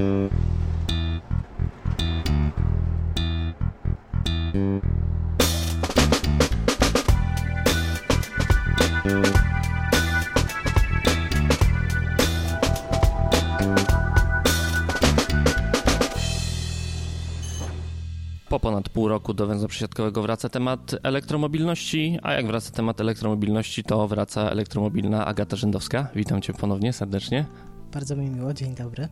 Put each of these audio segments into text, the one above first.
Po roku do węzła przesiadkowego wraca temat elektromobilności, a jak wraca temat elektromobilności, to wraca elektromobilna Agata Rzędowska. Witam cię ponownie serdecznie. Bardzo mi miło, dzień dobry.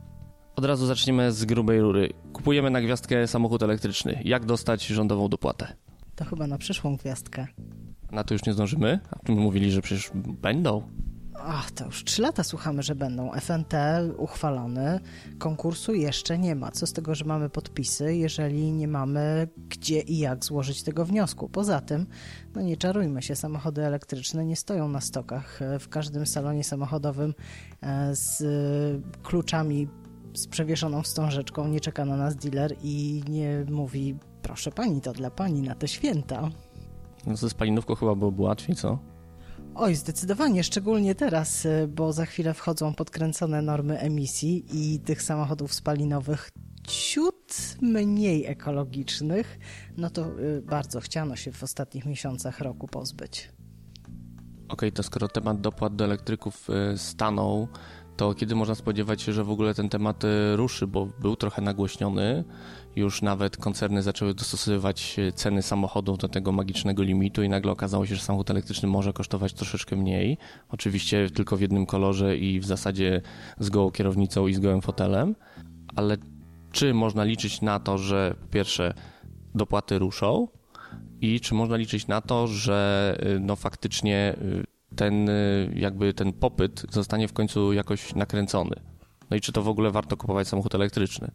Od razu zaczniemy z grubej rury. Kupujemy na gwiazdkę samochód elektryczny. Jak dostać rządową dopłatę? To chyba na przyszłą gwiazdkę. Na to już nie zdążymy? A my mówili, że przecież będą. Ach, to już trzy lata słuchamy, że będą. FNT uchwalony, konkursu jeszcze nie ma. Co z tego, że mamy podpisy, jeżeli nie mamy gdzie i jak złożyć tego wniosku? Poza tym, no nie czarujmy się, samochody elektryczne nie stoją na stokach. W każdym salonie samochodowym e, z kluczami z przewieszoną wstążeczką nie czeka na nas dealer i nie mówi, proszę pani, to dla pani na te święta. No ze spalinówką chyba byłoby łatwiej, co? Oj, zdecydowanie, szczególnie teraz, y, bo za chwilę wchodzą podkręcone normy emisji i tych samochodów spalinowych ciut mniej ekologicznych, no to y, bardzo chciano się w ostatnich miesiącach roku pozbyć. Okej, okay, to skoro temat dopłat do elektryków y, stanął, to kiedy można spodziewać się, że w ogóle ten temat ruszy, bo był trochę nagłośniony, już nawet koncerny zaczęły dostosowywać ceny samochodów do tego magicznego limitu i nagle okazało się, że samochód elektryczny może kosztować troszeczkę mniej. Oczywiście tylko w jednym kolorze i w zasadzie z gołą kierownicą i z gołym fotelem, ale czy można liczyć na to, że po pierwsze dopłaty ruszą i czy można liczyć na to, że no faktycznie ten jakby ten popyt zostanie w końcu jakoś nakręcony. No i czy to w ogóle warto kupować samochód elektryczny?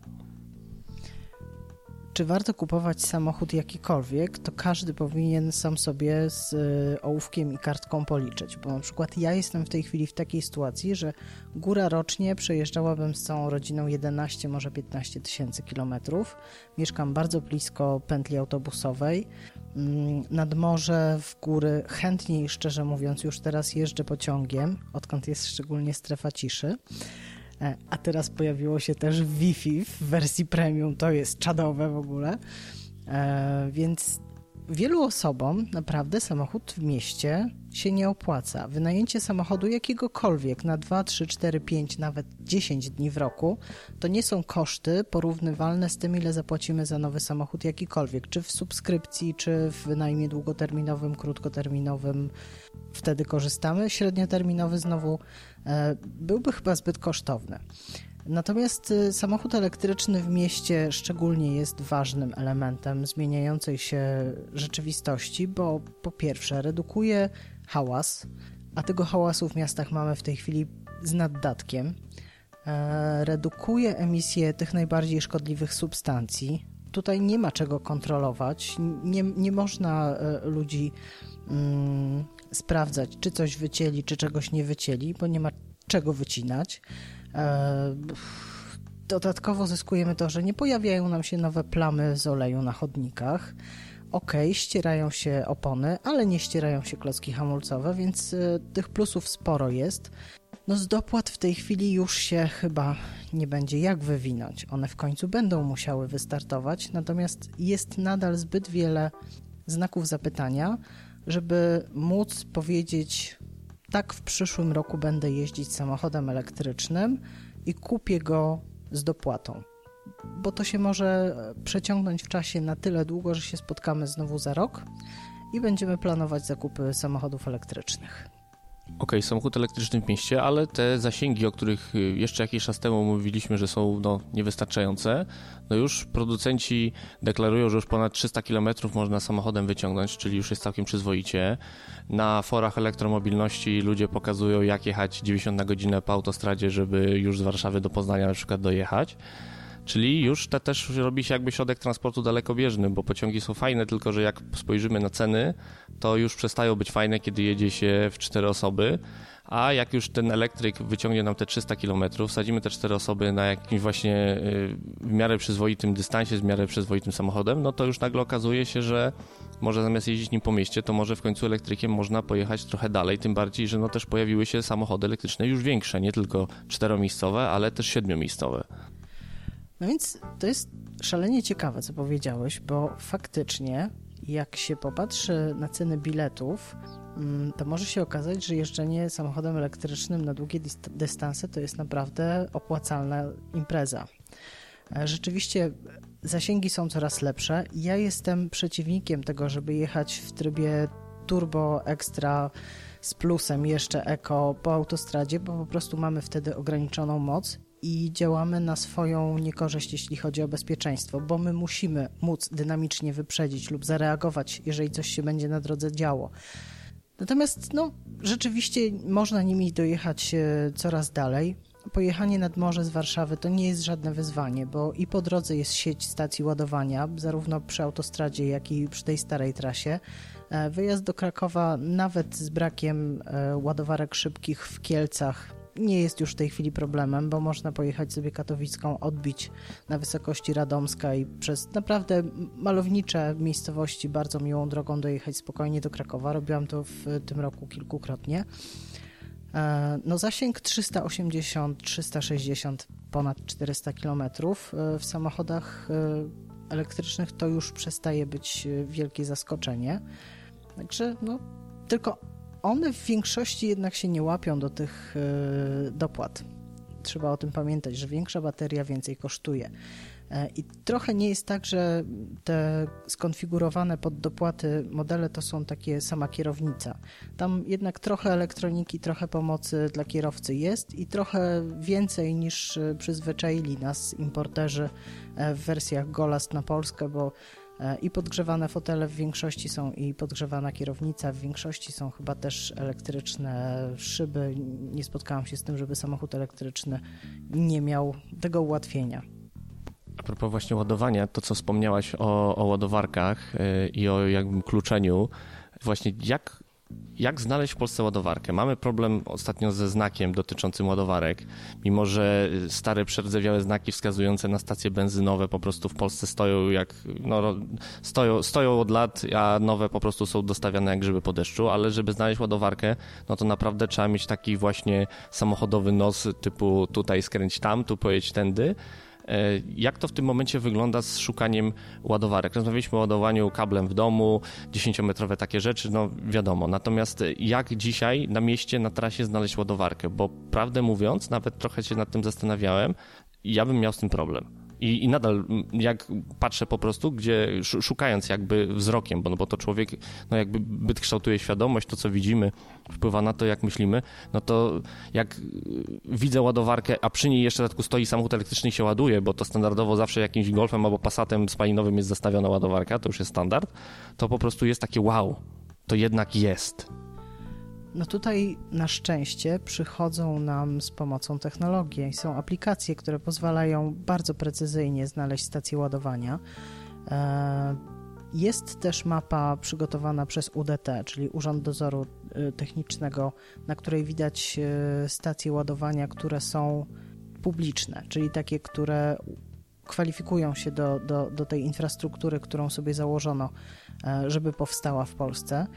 Czy warto kupować samochód jakikolwiek, to każdy powinien sam sobie z y, ołówkiem i kartką policzyć. Bo na przykład ja jestem w tej chwili w takiej sytuacji, że góra rocznie przejeżdżałabym z całą rodziną 11, może 15 tysięcy kilometrów. Mieszkam bardzo blisko pętli autobusowej. Mm, nad morze, w góry chętniej, szczerze mówiąc, już teraz jeżdżę pociągiem, odkąd jest szczególnie strefa ciszy. E, a teraz pojawiło się też Wi-Fi w wersji premium, to jest czadowe w ogóle. E, więc wielu osobom naprawdę samochód w mieście się nie opłaca. Wynajęcie samochodu jakiegokolwiek na 2, 3, 4, 5, nawet 10 dni w roku to nie są koszty porównywalne z tym, ile zapłacimy za nowy samochód jakikolwiek, czy w subskrypcji, czy w wynajmie długoterminowym, krótkoterminowym. Wtedy korzystamy. Średnioterminowy znowu byłby chyba zbyt kosztowny. Natomiast y, samochód elektryczny w mieście szczególnie jest ważnym elementem zmieniającej się rzeczywistości, bo po pierwsze redukuje hałas, a tego hałasu w miastach mamy w tej chwili z naddatkiem. E, redukuje emisję tych najbardziej szkodliwych substancji. Tutaj nie ma czego kontrolować, nie, nie można e, ludzi mm, sprawdzać, czy coś wycięli, czy czegoś nie wycięli, bo nie ma czego wycinać. E, dodatkowo zyskujemy to, że nie pojawiają nam się nowe plamy z oleju na chodnikach. Ok, ścierają się opony, ale nie ścierają się klocki hamulcowe, więc e, tych plusów sporo jest. No z dopłat w tej chwili już się chyba nie będzie jak wywinąć. One w końcu będą musiały wystartować, natomiast jest nadal zbyt wiele znaków zapytania, żeby móc powiedzieć tak w przyszłym roku będę jeździć samochodem elektrycznym i kupię go z dopłatą. Bo to się może przeciągnąć w czasie na tyle długo, że się spotkamy znowu za rok i będziemy planować zakupy samochodów elektrycznych. Okej, okay, samochód elektryczny w mieście, ale te zasięgi, o których y, jeszcze jakiś czas temu mówiliśmy, że są no, niewystarczające, no już producenci deklarują, że już ponad 300 km można samochodem wyciągnąć, czyli już jest całkiem przyzwoicie. Na forach elektromobilności ludzie pokazują, jak jechać 90 na godzinę po autostradzie, żeby już z Warszawy do Poznania na przykład dojechać. Czyli już te też robi się jakby środek transportu dalekobieżny, bo pociągi są fajne, tylko że jak spojrzymy na ceny, to już przestają być fajne, kiedy jedzie się w cztery osoby, a jak już ten elektryk wyciągnie nam te 300 km, wsadzimy te cztery osoby na jakimś właśnie y, w miarę przyzwoitym dystansie, z miarę przyzwoitym samochodem, no to już nagle okazuje się, że może zamiast jeździć nim po mieście, to może w końcu elektrykiem można pojechać trochę dalej, tym bardziej, że no też pojawiły się samochody elektryczne już większe, nie tylko czteromiejscowe, ale też siedmiomiejscowe. No więc to jest szalenie ciekawe, co powiedziałeś, bo faktycznie jak się popatrzy na ceny biletów, mm, to może się okazać, że jeżdżenie samochodem elektrycznym na długie dystanse to jest naprawdę opłacalna impreza. E, rzeczywiście zasięgi są coraz lepsze. Ja jestem przeciwnikiem tego, żeby jechać w trybie turbo extra z plusem jeszcze eko po autostradzie, bo po prostu mamy wtedy ograniczoną moc i działamy na swoją niekorzyść, jeśli chodzi o bezpieczeństwo, bo my musimy móc dynamicznie wyprzedzić lub zareagować, jeżeli coś się będzie na drodze działo. Natomiast no, rzeczywiście można nimi dojechać e, coraz dalej. Pojechanie nad morze z Warszawy to nie jest żadne wyzwanie, bo i po drodze jest sieć stacji ładowania, zarówno przy autostradzie, jak i przy tej starej trasie. E, wyjazd do Krakowa, nawet z brakiem e, ładowarek szybkich w Kielcach, nie jest już w tej chwili problemem, bo można pojechać sobie katowicką, odbić na wysokości Radomska i przez naprawdę malownicze miejscowości bardzo miłą drogą dojechać spokojnie do Krakowa. Robiłam to w tym roku kilkukrotnie. E, no zasięg 380, 360, ponad 400 km e, w samochodach e, elektrycznych to już przestaje być wielkie zaskoczenie. Także no, tylko one w większości jednak się nie łapią do tych e, dopłat. Trzeba o tym pamiętać, że większa bateria więcej kosztuje. E, I trochę nie jest tak, że te skonfigurowane pod dopłaty modele to są takie sama kierownica. Tam jednak trochę elektroniki, trochę pomocy dla kierowcy jest i trochę więcej niż e, przyzwyczaili nas importerzy w wersjach Golast na Polskę, bo E, I podgrzewane fotele w większości są i podgrzewana kierownica, w większości są chyba też elektryczne szyby. Nie spotkałam się z tym, żeby samochód elektryczny nie miał tego ułatwienia. A propos właśnie ładowania, to co wspomniałaś o, o ładowarkach yy, i o jakby kluczeniu, właśnie jak jak znaleźć w Polsce ładowarkę? Mamy problem ostatnio ze znakiem dotyczącym ładowarek. Mimo, że stare, przerdzewiałe znaki wskazujące na stacje benzynowe po prostu w Polsce stoją jak, no, stoją, stoją od lat, a nowe po prostu są dostawiane jak grzyby po deszczu, ale żeby znaleźć ładowarkę, no to naprawdę trzeba mieć taki właśnie samochodowy nos typu tutaj skręć tam, tu pojedź tędy jak to w tym momencie wygląda z szukaniem ładowarek? Rozmawialiśmy o ładowaniu kablem w domu, 10-metrowe takie rzeczy, no wiadomo. Natomiast jak dzisiaj na mieście, na trasie znaleźć ładowarkę? Bo prawdę mówiąc, nawet trochę się nad tym zastanawiałem, ja bym miał z tym problem. I, I nadal, jak patrzę po prostu, gdzie szukając jakby wzrokiem, bo, no bo to człowiek, no jakby byt kształtuje świadomość, to co widzimy wpływa na to, jak myślimy, no to jak widzę ładowarkę, a przy niej jeszcze w dodatku stoi samochód elektryczny i się ładuje, bo to standardowo zawsze jakimś golfem albo pasatem spalinowym jest zastawiona ładowarka, to już jest standard, to po prostu jest takie wow, to jednak jest. No tutaj na szczęście przychodzą nam z pomocą technologii. Są aplikacje, które pozwalają bardzo precyzyjnie znaleźć stację ładowania. E, jest też mapa przygotowana przez UDT, czyli Urząd Dozoru e, Technicznego, na której widać e, stacje ładowania, które są publiczne, czyli takie, które kwalifikują się do, do, do tej infrastruktury, którą sobie założono, żeby powstała w Polsce.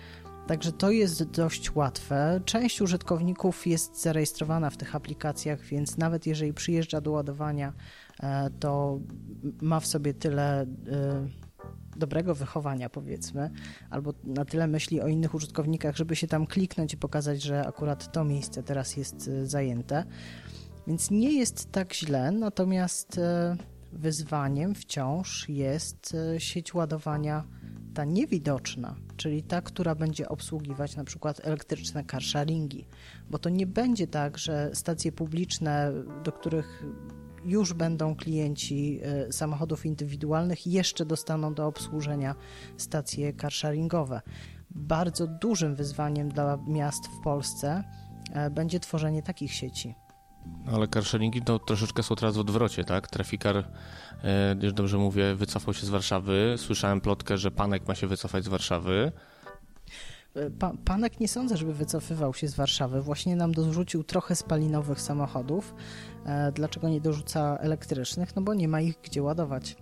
Także to jest dość łatwe. Część użytkowników jest zarejestrowana w tych aplikacjach, więc nawet jeżeli przyjeżdża do ładowania, e, to ma w sobie tyle e, dobrego wychowania, powiedzmy, albo na tyle myśli o innych użytkownikach, żeby się tam kliknąć i pokazać, że akurat to miejsce teraz jest e, zajęte. Więc nie jest tak źle, natomiast wyzwaniem wciąż jest sieć ładowania ta niewidoczna, czyli ta, która będzie obsługiwać na przykład elektryczne carsharingi, bo to nie będzie tak, że stacje publiczne, do których już będą klienci e, samochodów indywidualnych, jeszcze dostaną do obsłużenia stacje carsharingowe. Bardzo dużym wyzwaniem dla miast w Polsce e, będzie tworzenie takich sieci. Ale carsharingi to troszeczkę są teraz w odwrocie, tak? Trafikar, e, dobrze mówię, wycofał się z Warszawy. Słyszałem plotkę, że Panek ma się wycofać z Warszawy. Pa, panek nie sądzę, żeby wycofywał się z Warszawy. Właśnie nam dorzucił trochę spalinowych samochodów. E, dlaczego nie dorzuca elektrycznych? No bo nie ma ich gdzie ładować.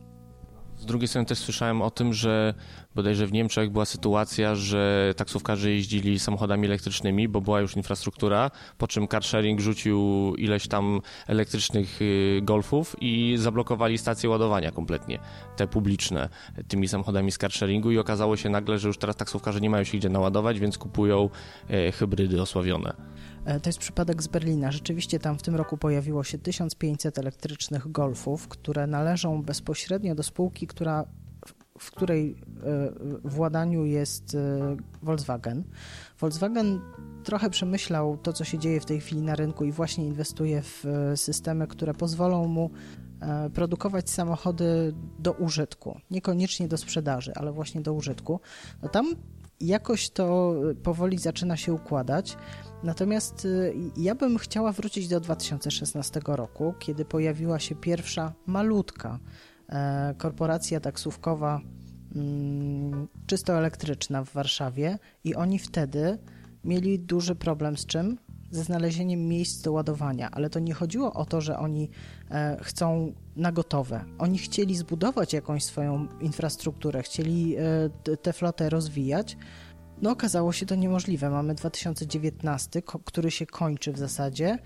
Z drugiej strony też słyszałem o tym, że bodajże w Niemczech była sytuacja, że taksówkarze jeździli samochodami elektrycznymi, bo była już infrastruktura, po czym carsharing rzucił ileś tam elektrycznych y, golfów i zablokowali stacje ładowania kompletnie, te publiczne, tymi samochodami z carsharingu i okazało się nagle, że już teraz taksówkarze nie mają się gdzie naładować, więc kupują e, hybrydy osławione. E, to jest przypadek z Berlina. Rzeczywiście tam w tym roku pojawiło się 1500 elektrycznych golfów, które należą bezpośrednio do spółki, która w której e, władaniu jest e, Volkswagen. Volkswagen trochę przemyślał to, co się dzieje w tej chwili na rynku i właśnie inwestuje w systemy, które pozwolą mu produkować samochody do użytku. Niekoniecznie do sprzedaży, ale właśnie do użytku. No tam jakoś to powoli zaczyna się układać. Natomiast y, ja bym chciała wrócić do 2016 roku, kiedy pojawiła się pierwsza malutka e, korporacja taksówkowa mm, czysto elektryczna w Warszawie i oni wtedy mieli duży problem z czym? Ze znalezieniem miejsc do ładowania, ale to nie chodziło o to, że oni e, chcą na gotowe. Oni chcieli zbudować jakąś swoją infrastrukturę, chcieli e, tę flotę rozwijać, no okazało się to niemożliwe. Mamy 2019, który się kończy w zasadzie.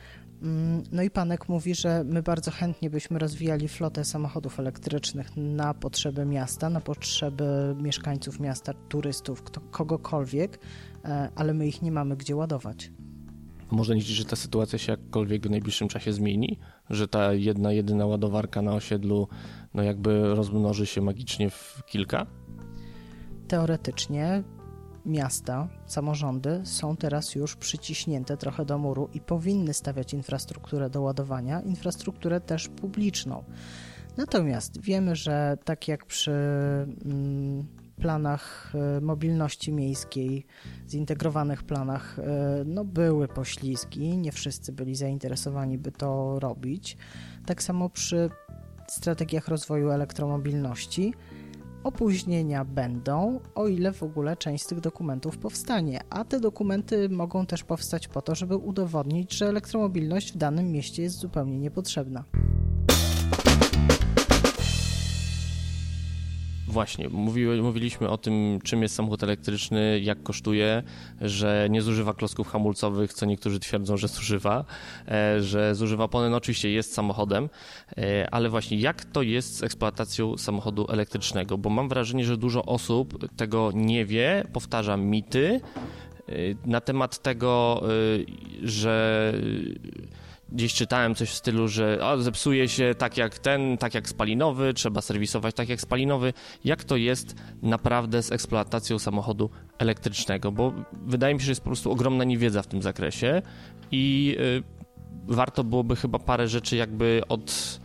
Mm, no i Panek mówi, że my bardzo chętnie byśmy rozwijali flotę samochodów elektrycznych na potrzeby miasta, na potrzeby mieszkańców miasta, turystów, kogokolwiek, e, ale my ich nie mamy gdzie ładować. Można liczyć, że ta sytuacja się jakkolwiek w najbliższym czasie zmieni? Że ta jedna, jedyna ładowarka na osiedlu no jakby rozmnoży się magicznie w kilka? Teoretycznie miasta, samorządy są teraz już przyciśnięte trochę do muru i powinny stawiać infrastrukturę do ładowania, infrastrukturę też publiczną. Natomiast wiemy, że tak jak przy mm, planach e, mobilności miejskiej, zintegrowanych planach, e, no były poślizgi, nie wszyscy byli zainteresowani, by to robić. Tak samo przy strategiach rozwoju elektromobilności Opóźnienia będą, o ile w ogóle część z tych dokumentów powstanie, a te dokumenty mogą też powstać po to, żeby udowodnić, że elektromobilność w danym mieście jest zupełnie niepotrzebna. Właśnie, mówili, mówiliśmy o tym, czym jest samochód elektryczny, jak kosztuje, że nie zużywa klocków hamulcowych, co niektórzy twierdzą, że zużywa, e, że zużywa opony, no oczywiście jest samochodem, e, ale właśnie jak to jest z eksploatacją samochodu elektrycznego, bo mam wrażenie, że dużo osób tego nie wie, powtarza mity e, na temat tego, że gdzieś czytałem coś w stylu, że zepsuje się tak jak ten, tak jak spalinowy, trzeba serwisować tak jak spalinowy. Jak to jest naprawdę z eksploatacją samochodu elektrycznego? Bo wydaje mi się, że jest po prostu ogromna niewiedza w tym zakresie i y, warto byłoby chyba parę rzeczy jakby od,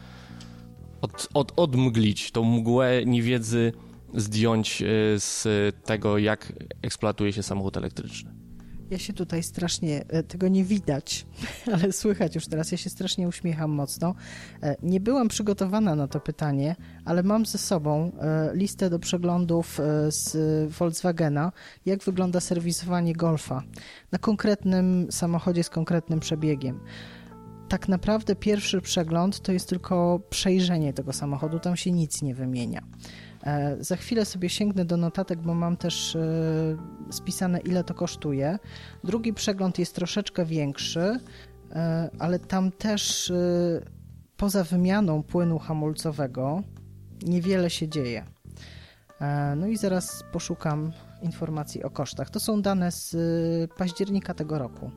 od, od, odmglić, tą mgłę niewiedzy zdjąć y, z tego, jak eksploatuje się samochód elektryczny. Ja się tutaj strasznie, e, tego nie widać, ale słychać już teraz, ja się strasznie uśmiecham mocno. E, nie byłam przygotowana na to pytanie, ale mam ze sobą e, listę do przeglądów z Volkswagena, jak wygląda serwisowanie Golfa na konkretnym samochodzie z konkretnym przebiegiem tak naprawdę pierwszy przegląd to jest tylko przejrzenie tego samochodu, tam się nic nie wymienia. E, za chwilę sobie sięgnę do notatek, bo mam też e, spisane, ile to kosztuje. Drugi przegląd jest troszeczkę większy, e, ale tam też poza wymianą płynu hamulcowego niewiele się dzieje. No i zaraz poszukam informacji o kosztach. To są dane z października tego roku.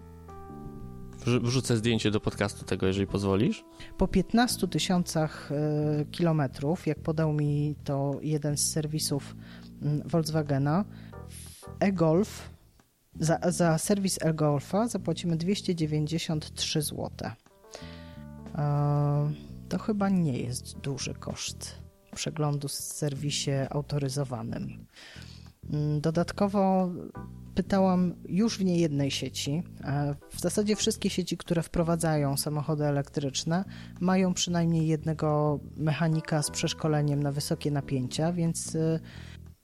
Wrzucę zdjęcie do podcastu tego, jeżeli pozwolisz. Po 15 tysiącach e, kilometrów, jak podał mi to jeden z serwisów mm, Volkswagena, e-Golf, za, za serwis e-Golfa zapłacimy 293 zł. E, to chyba nie jest duży koszt przeglądu w serwisie autoryzowanym. Mm, dodatkowo pytałam już w niejednej sieci. W zasadzie wszystkie sieci, które wprowadzają samochody elektryczne, mają przynajmniej jednego mechanika z przeszkoleniem na wysokie napięcia, więc e,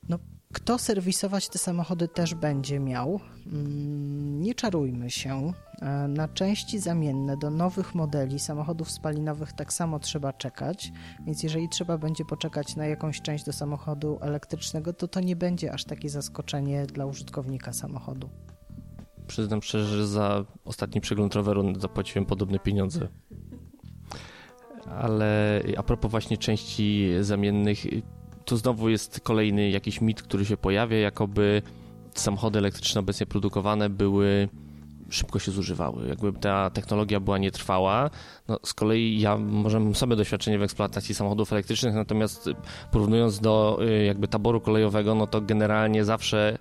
no, kto serwisować te samochody też będzie miał. Mm, nie czarujmy się. E, na części zamienne do nowych modeli samochodów spalinowych tak samo trzeba czekać, więc jeżeli trzeba będzie poczekać na jakąś część do samochodu elektrycznego, to to nie będzie aż takie zaskoczenie dla użytkownika samochodu. Przyznam szczerze, że za ostatni przegląd roweru zapłaciłem podobne pieniądze. Ale a propos właśnie części zamiennych, tu znowu jest kolejny jakiś mit, który się pojawia, jakoby samochody elektryczne obecnie produkowane były szybko się zużywały. Jakby ta technologia była nietrwała. No, z kolei ja może mam sobie doświadczenie w eksploatacji samochodów elektrycznych, natomiast porównując do y, jakby taboru kolejowego, no to generalnie zawsze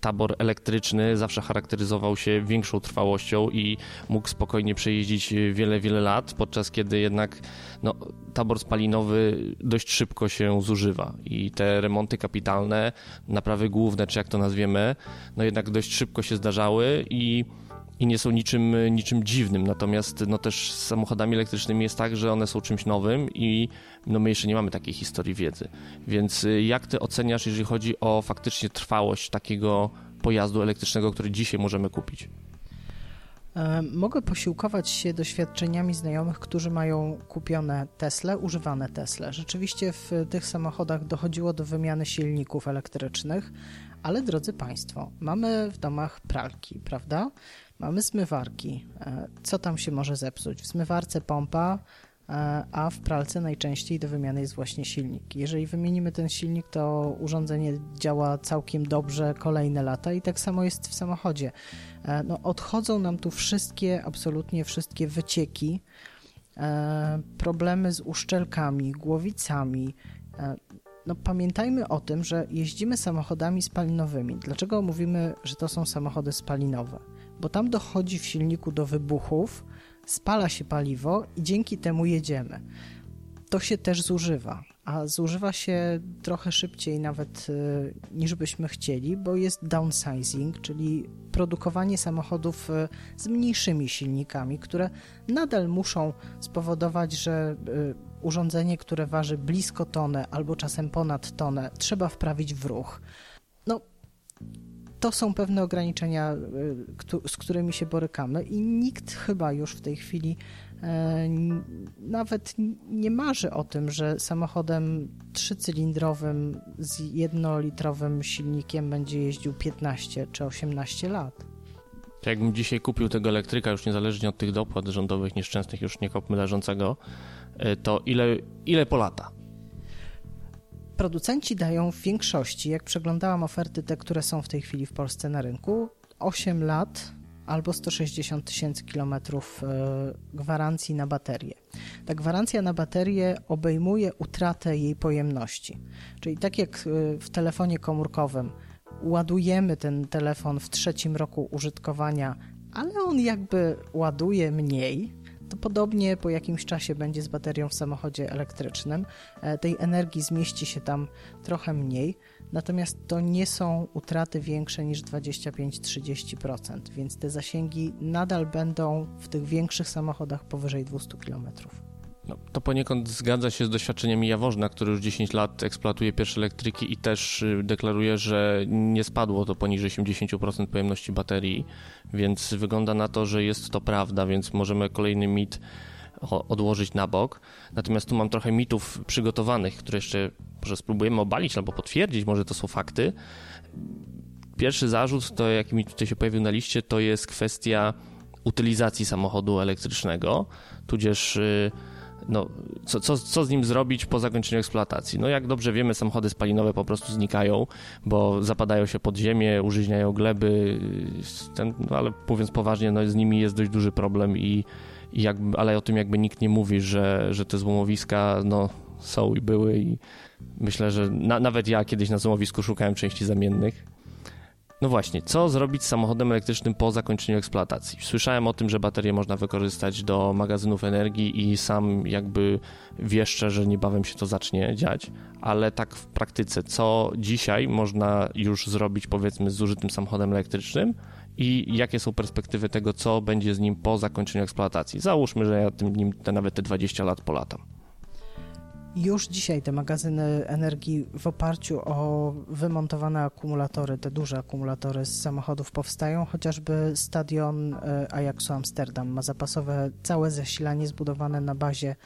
tabor elektryczny zawsze charakteryzował się większą trwałością i mógł spokojnie przejeździć wiele, wiele lat, podczas kiedy jednak no, tabor spalinowy dość szybko się zużywa i te remonty kapitalne, naprawy główne, czy jak to nazwiemy, no jednak dość szybko się zdarzały i i nie są niczym, niczym dziwnym. Natomiast no też z samochodami elektrycznymi jest tak, że one są czymś nowym i no my jeszcze nie mamy takiej historii wiedzy. Więc y, jak ty oceniasz, jeżeli chodzi o faktycznie trwałość takiego pojazdu elektrycznego, który dzisiaj możemy kupić? E, mogę posiłkować się doświadczeniami znajomych, którzy mają kupione Tesla, używane Tesla. Rzeczywiście w tych samochodach dochodziło do wymiany silników elektrycznych, ale drodzy Państwo, mamy w domach pralki, prawda? Mamy zmywarki. E, co tam się może zepsuć? W zmywarce pompa, e, a w pralce najczęściej do wymiany jest właśnie silnik. Jeżeli wymienimy ten silnik, to urządzenie działa całkiem dobrze kolejne lata i tak samo jest w samochodzie. E, no, odchodzą nam tu wszystkie, absolutnie wszystkie wycieki, problemy z uszczelkami, głowicami. No, pamiętajmy o tym, że jeździmy samochodami spalinowymi. Dlaczego mówimy, że to są samochody spalinowe? Bo tam dochodzi w silniku do wybuchów, spala się paliwo i dzięki temu jedziemy. To się też zużywa, a zużywa się trochę szybciej nawet y, niż byśmy chcieli, bo jest downsizing, czyli produkowanie samochodów y, z mniejszymi silnikami, które nadal muszą spowodować, że y, urządzenie, które waży blisko tonę albo czasem ponad tonę, trzeba wprawić w ruch. No, to są pewne ograniczenia, y, z którymi się borykamy i nikt chyba już w tej chwili e, nawet nie marzy o tym, że samochodem trzycylindrowym z jednolitrowym silnikiem będzie jeździł 15 czy 18 lat. Jakbym dzisiaj kupił tego elektryka, już niezależnie od tych dopłat rządowych nieszczęsnych, już nie kopmy leżącego, e, to ile, ile po lata? Producenci dają w większości, jak przeglądałam oferty, te, które są w tej chwili w Polsce na rynku, 8 lat albo 160 tysięcy kilometrów e, gwarancji na baterię. Ta gwarancja na baterię obejmuje utratę jej pojemności. Czyli tak jak e, w telefonie komórkowym ładujemy ten telefon w trzecim roku użytkowania, ale on jakby ładuje mniej, to podobnie po jakimś czasie będzie z baterią w samochodzie elektrycznym. E, tej energii zmieści się tam trochę mniej, natomiast to nie są utraty większe niż 25-30%, więc te zasięgi nadal będą w tych większych samochodach powyżej 200 km. No, to poniekąd zgadza się z doświadczeniami Jaworzna, który już 10 lat eksploatuje pierwsze elektryki i też y, deklaruje, że nie spadło to poniżej 80% pojemności baterii, więc wygląda na to, że jest to prawda, więc możemy kolejny mit odłożyć na bok. Natomiast tu mam trochę mitów przygotowanych, które jeszcze może spróbujemy obalić albo potwierdzić, może to są fakty. Pierwszy zarzut, to jaki mi tutaj się pojawił na liście, to jest kwestia utylizacji samochodu elektrycznego, tudzież y, no, co, co, co z nim zrobić po zakończeniu eksploatacji? No jak dobrze wiemy, samochody spalinowe po prostu znikają, bo zapadają się pod ziemię, użyźniają gleby, ten, no, ale mówiąc poważnie, no, z nimi jest dość duży problem i, i jakby, ale o tym jakby nikt nie mówi, że, że te złomowiska no, są i były i myślę, że na, nawet ja kiedyś na złomowisku szukałem części zamiennych No właśnie, co zrobić z samochodem elektrycznym po zakończeniu eksploatacji? Słyszałem o tym, że baterie można wykorzystać do magazynów energii i sam jakby wieszczę, że niebawem się to zacznie dziać, ale tak w praktyce, co dzisiaj można już zrobić powiedzmy z zużytym samochodem elektrycznym i jakie są perspektywy tego, co będzie z nim po zakończeniu eksploatacji? Załóżmy, że ja tym nim nawet te 20 lat polatam. Już dzisiaj te magazyny energii w oparciu o wymontowane akumulatory, te duże akumulatory z samochodów powstają, chociażby stadion e, Ajaxu Amsterdam ma zapasowe całe zasilanie zbudowane na bazie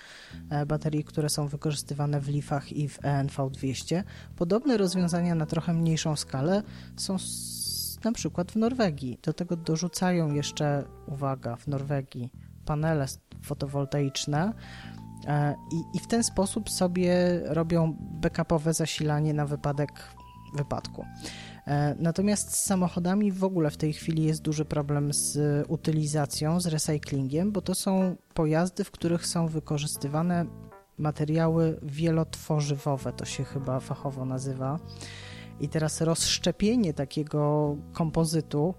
e, baterii, które są wykorzystywane w Leafach i w ENV 200. Podobne rozwiązania na trochę mniejszą skalę są na przykład w Norwegii. Do tego dorzucają jeszcze, uwaga, w Norwegii panele fotowoltaiczne, I, I w ten sposób sobie robią backupowe zasilanie na wypadek wypadku. E, natomiast z samochodami w ogóle w tej chwili jest duży problem z utylizacją, z recyklingiem, bo to są pojazdy, w których są wykorzystywane materiały wielotworzywowe, to się chyba fachowo nazywa. I teraz rozszczepienie takiego kompozytu,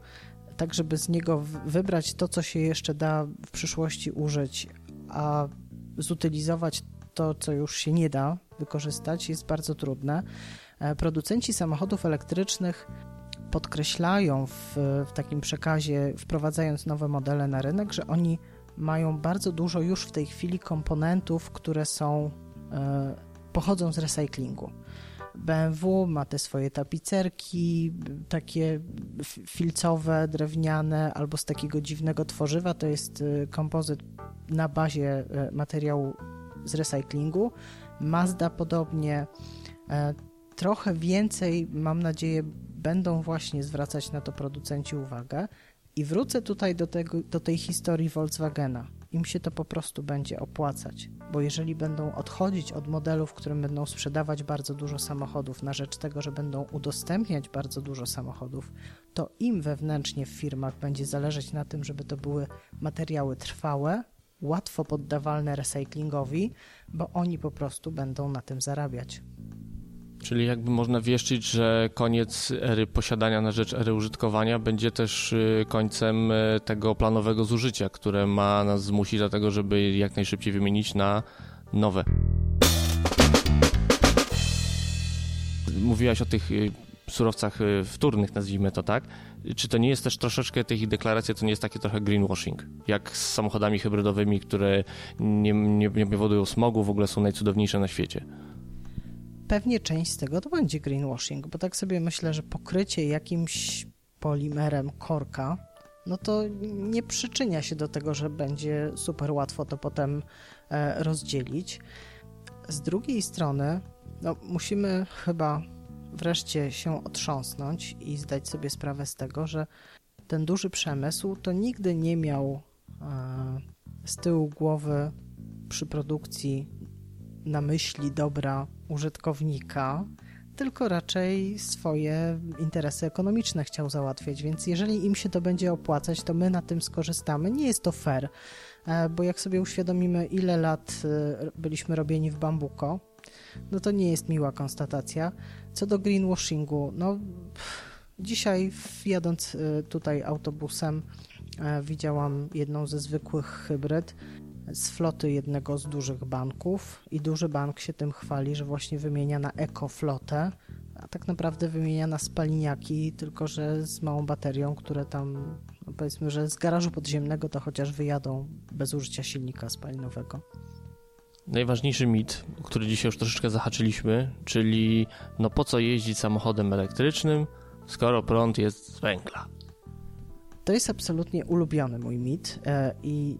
tak żeby z niego wybrać to, co się jeszcze da w przyszłości użyć, a zutylizować to, co już się nie da wykorzystać, jest bardzo trudne. E, producenci samochodów elektrycznych podkreślają w, w takim przekazie, wprowadzając nowe modele na rynek, że oni mają bardzo dużo już w tej chwili komponentów, które są e, pochodzą z recyklingu. BMW ma te swoje tapicerki, takie filcowe, drewniane, albo z takiego dziwnego tworzywa. To jest e, kompozyt na bazie e, materiału z recyklingu. Mazda podobnie. E, trochę więcej, mam nadzieję, będą właśnie zwracać na to producenci uwagę. I wrócę tutaj do, tego, do tej historii Volkswagena. Im się to po prostu będzie opłacać, bo jeżeli będą odchodzić od modelu, w którym będą sprzedawać bardzo dużo samochodów na rzecz tego, że będą udostępniać bardzo dużo samochodów, to im wewnętrznie w firmach będzie zależeć na tym, żeby to były materiały trwałe, łatwo poddawalne recyklingowi, bo oni po prostu będą na tym zarabiać. Czyli jakby można wieszczyć, że koniec ery posiadania na rzecz ery użytkowania będzie też y, końcem y, tego planowego zużycia, które ma nas zmusić do tego, żeby jak najszybciej wymienić na nowe. Mówiłaś o tych y, surowcach wtórnych, nazwijmy to tak. Czy to nie jest też troszeczkę tych deklaracji, to nie jest takie trochę greenwashing, jak z samochodami hybrydowymi, które nie, nie, nie powodują smogu, w ogóle są najcudowniejsze na świecie? Pewnie część z tego to będzie greenwashing, bo tak sobie myślę, że pokrycie jakimś polimerem korka, no to nie przyczynia się do tego, że będzie super łatwo to potem e, rozdzielić. Z drugiej strony, no, musimy chyba wreszcie się otrząsnąć i zdać sobie sprawę z tego, że ten duży przemysł to nigdy nie miał e, z tyłu głowy przy produkcji na myśli dobra użytkownika, tylko raczej swoje interesy ekonomiczne chciał załatwiać, więc jeżeli im się to będzie opłacać, to my na tym skorzystamy. Nie jest to fair, e, bo jak sobie uświadomimy, ile lat e, byliśmy robieni w bambuko, no to nie jest miła konstatacja. Co do greenwashingu, no dzisiaj jadąc e, tutaj autobusem widziałam jedną ze zwykłych hybryd z floty jednego z dużych banków i duży bank się tym chwali, że właśnie wymienia na ekoflotę, a tak naprawdę wymienia na spaliniaki, tylko że z małą baterią, które tam no powiedzmy, że z garażu podziemnego to chociaż wyjadą bez użycia silnika spalinowego. Najważniejszy mit, który dzisiaj już troszeczkę zahaczyliśmy, czyli no po co jeździć samochodem elektrycznym, skoro prąd jest z węgla. To jest absolutnie ulubiony mój mit e, i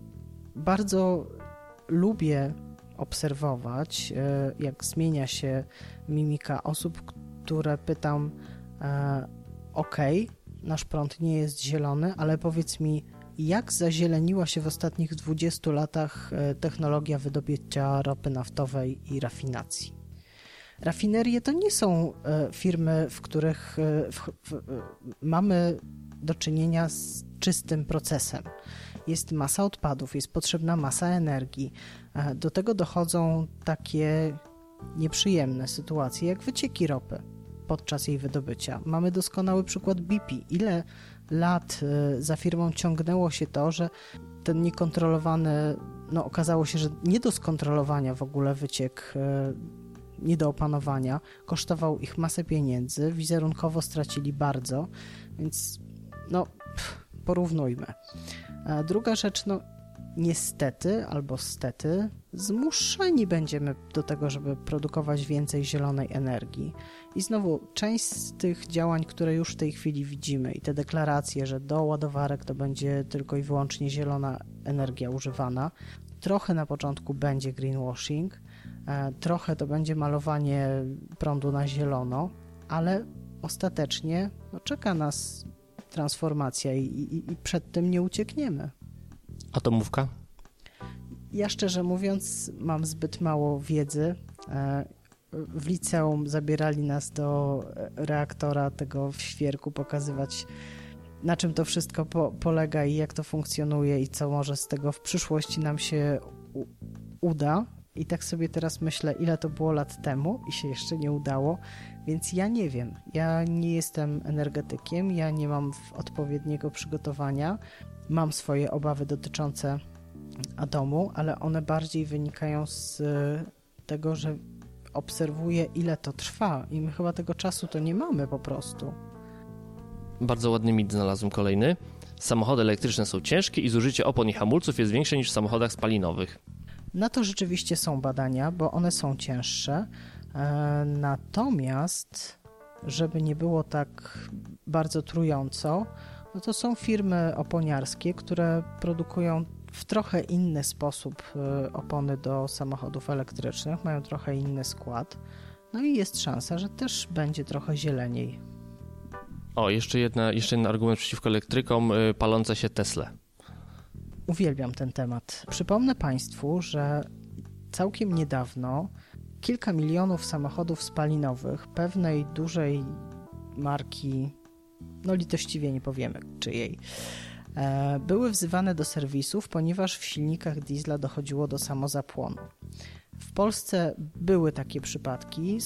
bardzo lubię obserwować, e, jak zmienia się mimika osób, które pytam: e, OK, nasz prąd nie jest zielony, ale powiedz mi, jak zazieleniła się w ostatnich 20 latach e, technologia wydobycia ropy naftowej i rafinacji? Rafinerie to nie są firmy, w których w, w, mamy do czynienia z czystym procesem jest masa odpadów, jest potrzebna masa energii. E, do tego dochodzą takie nieprzyjemne sytuacje jak wycieki ropy. podczas jej wydobycia. Mamy doskonały przykład BP. Ile lat y, za firmą ciągnęło się to, że ten niekontrolowany, no okazało się, że nie do skontrolowania w ogóle wyciek, y, nie do opanowania, kosztował ich masę pieniędzy, wizerunkowo stracili bardzo, więc no pff, porównujmy. A druga rzecz, no niestety albo stety zmuszeni będziemy do tego, żeby produkować więcej zielonej energii. I znowu, część z tych działań, które już w tej chwili widzimy i te deklaracje, że do ładowarek to będzie tylko i wyłącznie zielona energia używana, trochę na początku będzie greenwashing, e, trochę to będzie malowanie prądu na zielono, ale ostatecznie no, czeka nas transformacja i, i, i przed tym nie uciekniemy. Atomówka? Ja szczerze mówiąc, mam zbyt mało wiedzy. E, w liceum zabierali nas do reaktora tego w świerku, pokazywać na czym to wszystko po, polega i jak to funkcjonuje i co może z tego w przyszłości nam się uda. I tak sobie teraz myślę, ile to było lat temu i się jeszcze nie udało, więc ja nie wiem. Ja nie jestem energetykiem, ja nie mam odpowiedniego przygotowania. Mam swoje obawy dotyczące atomu, ale one bardziej wynikają z tego, że obserwuję, ile to trwa, i my chyba tego czasu to nie mamy po prostu. Bardzo ładny mit znalazłem kolejny. Samochody elektryczne są ciężkie i zużycie opon i hamulców jest większe niż w samochodach spalinowych. Na to rzeczywiście są badania, bo one są cięższe. E, natomiast, żeby nie było tak bardzo trująco, no to są firmy oponiarskie, które produkują w trochę inny sposób e, opony do samochodów elektrycznych, mają trochę inny skład. No i jest szansa, że też będzie trochę zieleniej. O, jeszcze, jedna, jeszcze jeden argument przeciwko elektrykom, e, palące się Tesla. Uwielbiam ten temat. Przypomnę Państwu, że całkiem niedawno kilka milionów samochodów spalinowych pewnej dużej marki, no litościwie nie powiemy czyjej, e, były wzywane do serwisów, ponieważ w silnikach diesla dochodziło do samozapłonu. W Polsce były takie przypadki.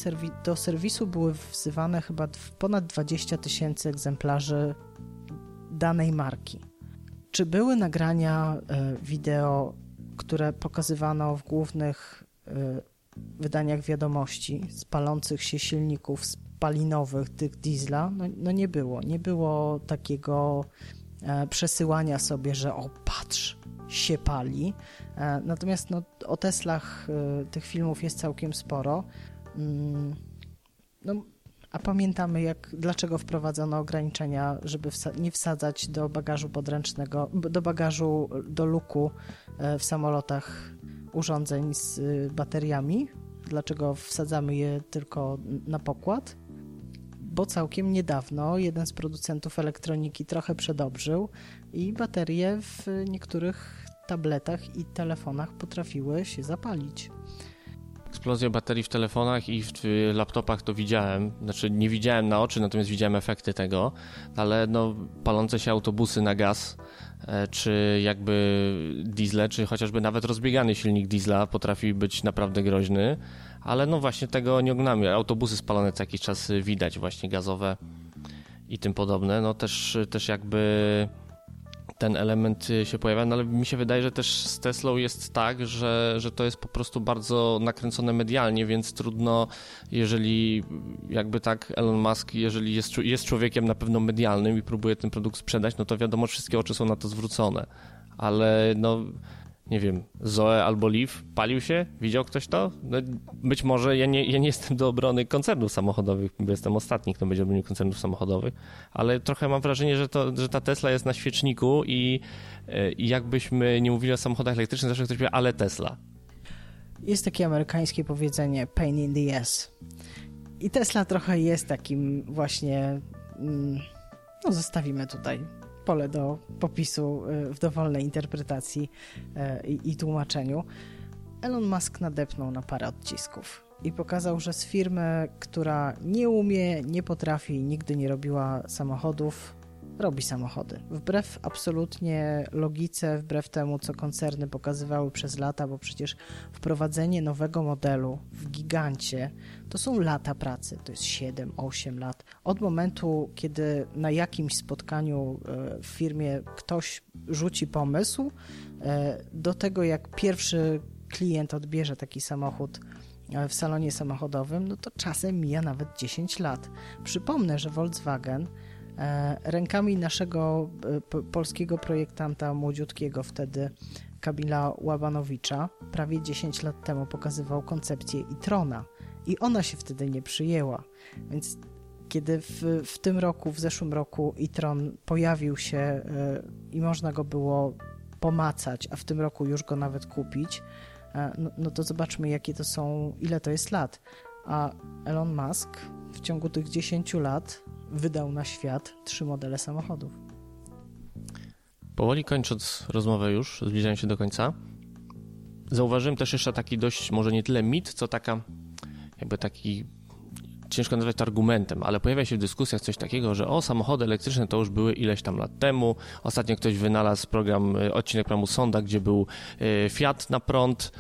Do serwisu były wzywane chyba ponad 20 tysięcy egzemplarzy danej marki. Czy były nagrania e, wideo, które pokazywano w głównych e, wydaniach wiadomości z palących się silników spalinowych tych diesla? No, no nie było. Nie było takiego e, przesyłania sobie, że o patrz, się pali. Natomiast no, o Teslach tych filmów jest całkiem sporo. Mm, no, a pamiętamy, jak, dlaczego wprowadzono ograniczenia, żeby wsa nie wsadzać do bagażu podręcznego, do bagażu, do luku e, w samolotach urządzeń z bateriami. Dlaczego wsadzamy je tylko na pokład? Bo całkiem niedawno jeden z producentów elektroniki trochę przedobrzył i baterie w niektórych tabletach i telefonach potrafiły się zapalić eksplozję baterii w telefonach i w laptopach to widziałem. Znaczy nie widziałem na oczy, natomiast widziałem efekty tego, ale no, palące się autobusy na gaz, e, czy jakby diesle, czy chociażby nawet rozbiegany silnik diesla potrafi być naprawdę groźny, ale no właśnie tego nie oglądamy. Autobusy spalone co jakiś czas widać, właśnie gazowe i tym podobne. No też, też jakby ten element się pojawia, no ale mi się wydaje, że też z Teslą jest tak, że, że to jest po prostu bardzo nakręcone medialnie, więc trudno, jeżeli jakby tak Elon Musk, jeżeli jest, jest człowiekiem na pewno medialnym i próbuje ten produkt sprzedać, no to wiadomo, wszystkie oczy są na to zwrócone. Ale no nie wiem, Zoe albo Leaf palił się? Widział ktoś to? No, być może ja nie, ja nie jestem do obrony koncernów samochodowych, bo jestem ostatni, kto będzie obronił koncernów samochodowych, ale trochę mam wrażenie, że, to, że ta Tesla jest na świeczniku i, i jakbyśmy nie mówili o samochodach elektrycznych, zawsze ktoś powie, ale Tesla. Jest takie amerykańskie powiedzenie pain in the ass. I Tesla trochę jest takim właśnie, mm, no zostawimy tutaj pole do popisu y, w dowolnej interpretacji y, i, i tłumaczeniu. Elon Musk nadepnął na parę odcisków i pokazał, że z firmy, która nie umie, nie potrafi, nigdy nie robiła samochodów, robi samochody. Wbrew absolutnie logice, wbrew temu, co koncerny pokazywały przez lata, bo przecież wprowadzenie nowego modelu w gigancie to są lata pracy, to jest 7-8 lat. Od momentu, kiedy na jakimś spotkaniu e, w firmie ktoś rzuci pomysł, e, do tego jak pierwszy klient odbierze taki samochód e, w salonie samochodowym, no to czasem mija nawet 10 lat. Przypomnę, że Volkswagen rękami naszego polskiego projektanta młodziutkiego wtedy Kamila Łabanowicza prawie 10 lat temu pokazywał koncepcję e-trona i ona się wtedy nie przyjęła. Więc kiedy w, w tym roku, w zeszłym roku e-tron pojawił się y, i można go było pomacać, a w tym roku już go nawet kupić, no, no to zobaczmy, jakie to są, ile to jest lat. A Elon Musk w ciągu tych 10 lat wydał na świat trzy modele samochodów. Powoli kończąc rozmowę już, zbliżając się do końca, zauważyłem też jeszcze taki dość, może nie tyle mit, co taka jakby taki ciężko nazwać argumentem, ale pojawia się w dyskusjach coś takiego, że o, samochody elektryczne to już były ileś tam lat temu. Ostatnio ktoś wynalazł program, y, odcinek programu Sonda, gdzie był y, Fiat na prąd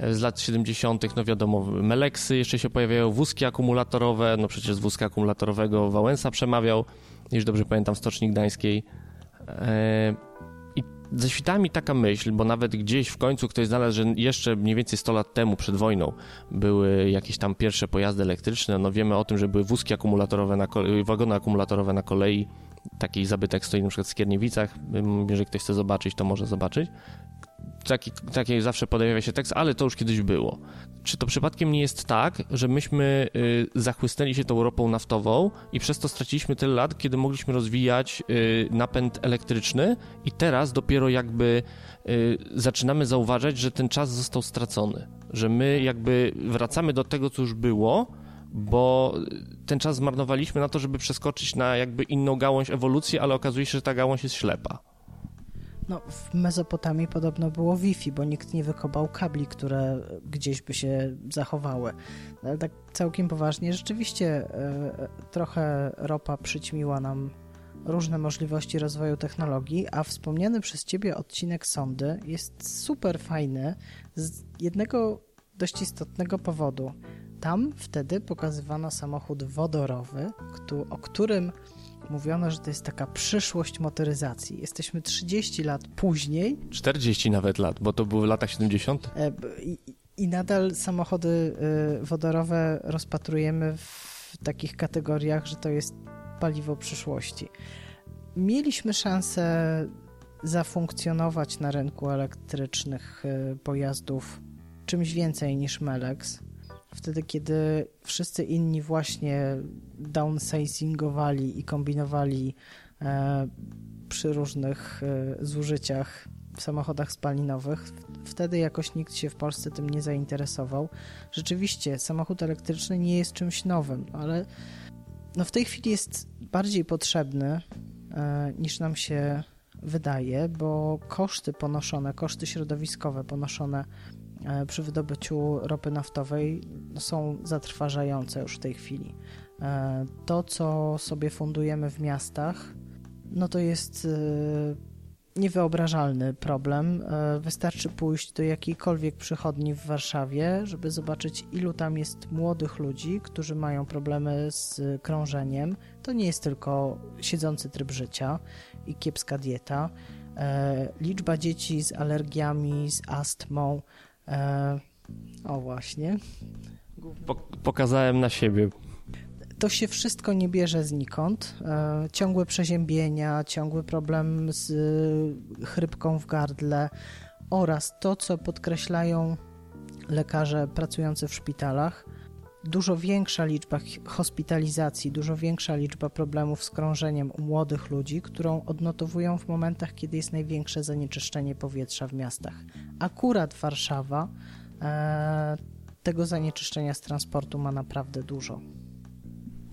y, z lat 70., no wiadomo, Meleksy jeszcze się pojawiają, wózki akumulatorowe, no przecież z wózka akumulatorowego Wałęsa przemawiał, już dobrze pamiętam, Stoczni Gdańskiej. E, zaświtała mi taka myśl, bo nawet gdzieś w końcu ktoś znalazł, że jeszcze mniej więcej 100 lat temu, przed wojną, były jakieś tam pierwsze pojazdy elektryczne. No wiemy o tym, że były wózki akumulatorowe, na kolei, wagony akumulatorowe na kolei. Taki zabytek stoi na przykład w Skierniewicach. Jeżeli ktoś chce zobaczyć, to może zobaczyć taki, taki zawsze pojawia się tekst, ale to już kiedyś było. Czy to przypadkiem nie jest tak, że myśmy y, zachłysnęli się tą ropą naftową i przez to straciliśmy tyle lat, kiedy mogliśmy rozwijać y, napęd elektryczny i teraz dopiero jakby y, zaczynamy zauważać, że ten czas został stracony, że my jakby wracamy do tego, co już było, bo ten czas zmarnowaliśmy na to, żeby przeskoczyć na jakby inną gałąź ewolucji, ale okazuje się, że ta gałąź jest ślepa. No, w Mezopotamii podobno było Wi-Fi, bo nikt nie wykopał kabli, które gdzieś by się zachowały. Ale tak całkiem poważnie, rzeczywiście e, trochę ropa przyćmiła nam różne możliwości rozwoju technologii, a wspomniany przez Ciebie odcinek Sondy jest super fajny z jednego dość istotnego powodu. Tam wtedy pokazywano samochód wodorowy, o którym mówiono, że to jest taka przyszłość motoryzacji. Jesteśmy 30 lat później. 40 nawet lat, bo to były w latach 70. E, I, i nadal samochody e, wodorowe rozpatrujemy w takich kategoriach, że to jest paliwo przyszłości. Mieliśmy szansę zafunkcjonować na rynku elektrycznych e, pojazdów czymś więcej niż Melex wtedy, kiedy wszyscy inni właśnie downsizingowali i kombinowali e, przy różnych e, zużyciach w samochodach spalinowych, wtedy jakoś nikt się w Polsce tym nie zainteresował. Rzeczywiście, samochód elektryczny nie jest czymś nowym, ale no w tej chwili jest bardziej potrzebny e, niż nam się wydaje, bo koszty ponoszone, koszty środowiskowe ponoszone przy wydobyciu ropy naftowej są zatrważające już w tej chwili. E, to, co sobie fundujemy w miastach, no to jest e, niewyobrażalny problem. Wystarczy pójść do jakiejkolwiek przychodni w Warszawie, żeby zobaczyć, ilu tam jest młodych ludzi, którzy mają problemy z krążeniem. To nie jest tylko siedzący tryb życia i kiepska dieta. Liczba dzieci z alergiami, z astmą, E, o właśnie. pokazałem na siebie. To się wszystko nie bierze znikąd. E, ciągłe przeziębienia, ciągły problem z chrypką w gardle oraz to, co podkreślają lekarze pracujący w szpitalach, dużo większa liczba hospitalizacji, dużo większa liczba problemów z krążeniem u młodych ludzi, którą odnotowują w momentach, kiedy jest największe zanieczyszczenie powietrza w miastach. Akurat Warszawa e, tego zanieczyszczenia z transportu ma naprawdę dużo.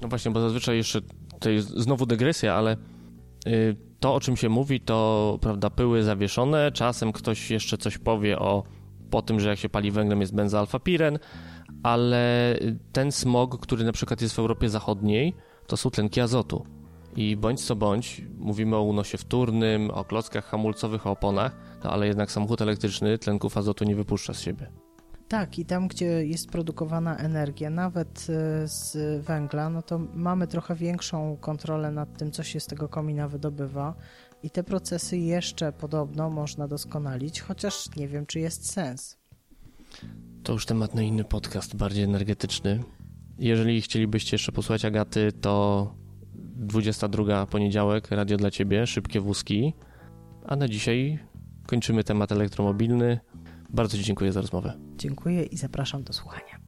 No właśnie, bo zazwyczaj jeszcze to jest znowu dygresja, ale y, to, o czym się mówi, to prawda, pyły zawieszone. Czasem ktoś jeszcze coś powie o po tym, że jak się pali węglem jest benzalfapiren, ale ten smog, który na przykład jest w Europie Zachodniej, to są tlenki azotu. I bądź co bądź, mówimy o unosie wtórnym, o klockach hamulcowych, o oponach, no ale jednak samochód elektryczny tlenków azotu nie wypuszcza z siebie. Tak, i tam, gdzie jest produkowana energia, nawet e, z węgla, no to mamy trochę większą kontrolę nad tym, co się z tego komina wydobywa. I te procesy jeszcze podobno można doskonalić, chociaż nie wiem, czy jest sens. To już temat na inny podcast, bardziej energetyczny. Jeżeli chcielibyście jeszcze posłuchać Agaty, to 22 poniedziałek, radio dla Ciebie, szybkie wózki. A na dzisiaj kończymy temat elektromobilny. Bardzo Ci dziękuję za rozmowę. Dziękuję i zapraszam do słuchania.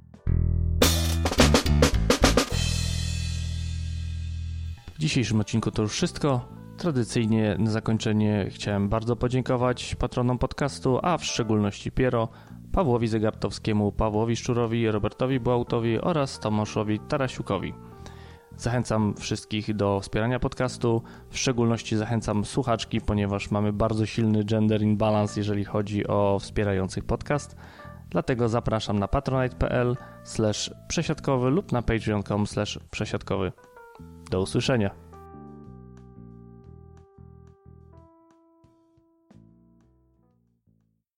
W dzisiejszym odcinku to już wszystko. Tradycyjnie na zakończenie chciałem bardzo podziękować patronom podcastu, a w szczególności Piero, Pawłowi Zegartowskiemu, Pawłowi Szczurowi, Robertowi Błautowi oraz Tomaszowi Tarasiukowi. Zachęcam wszystkich do wspierania podcastu, w szczególności zachęcam słuchaczki, ponieważ mamy bardzo silny gender imbalance, jeżeli chodzi o wspierających podcast. Dlatego zapraszam na patronite.pl przesiadkowy lub na patreon.com przesiadkowy. Do usłyszenia.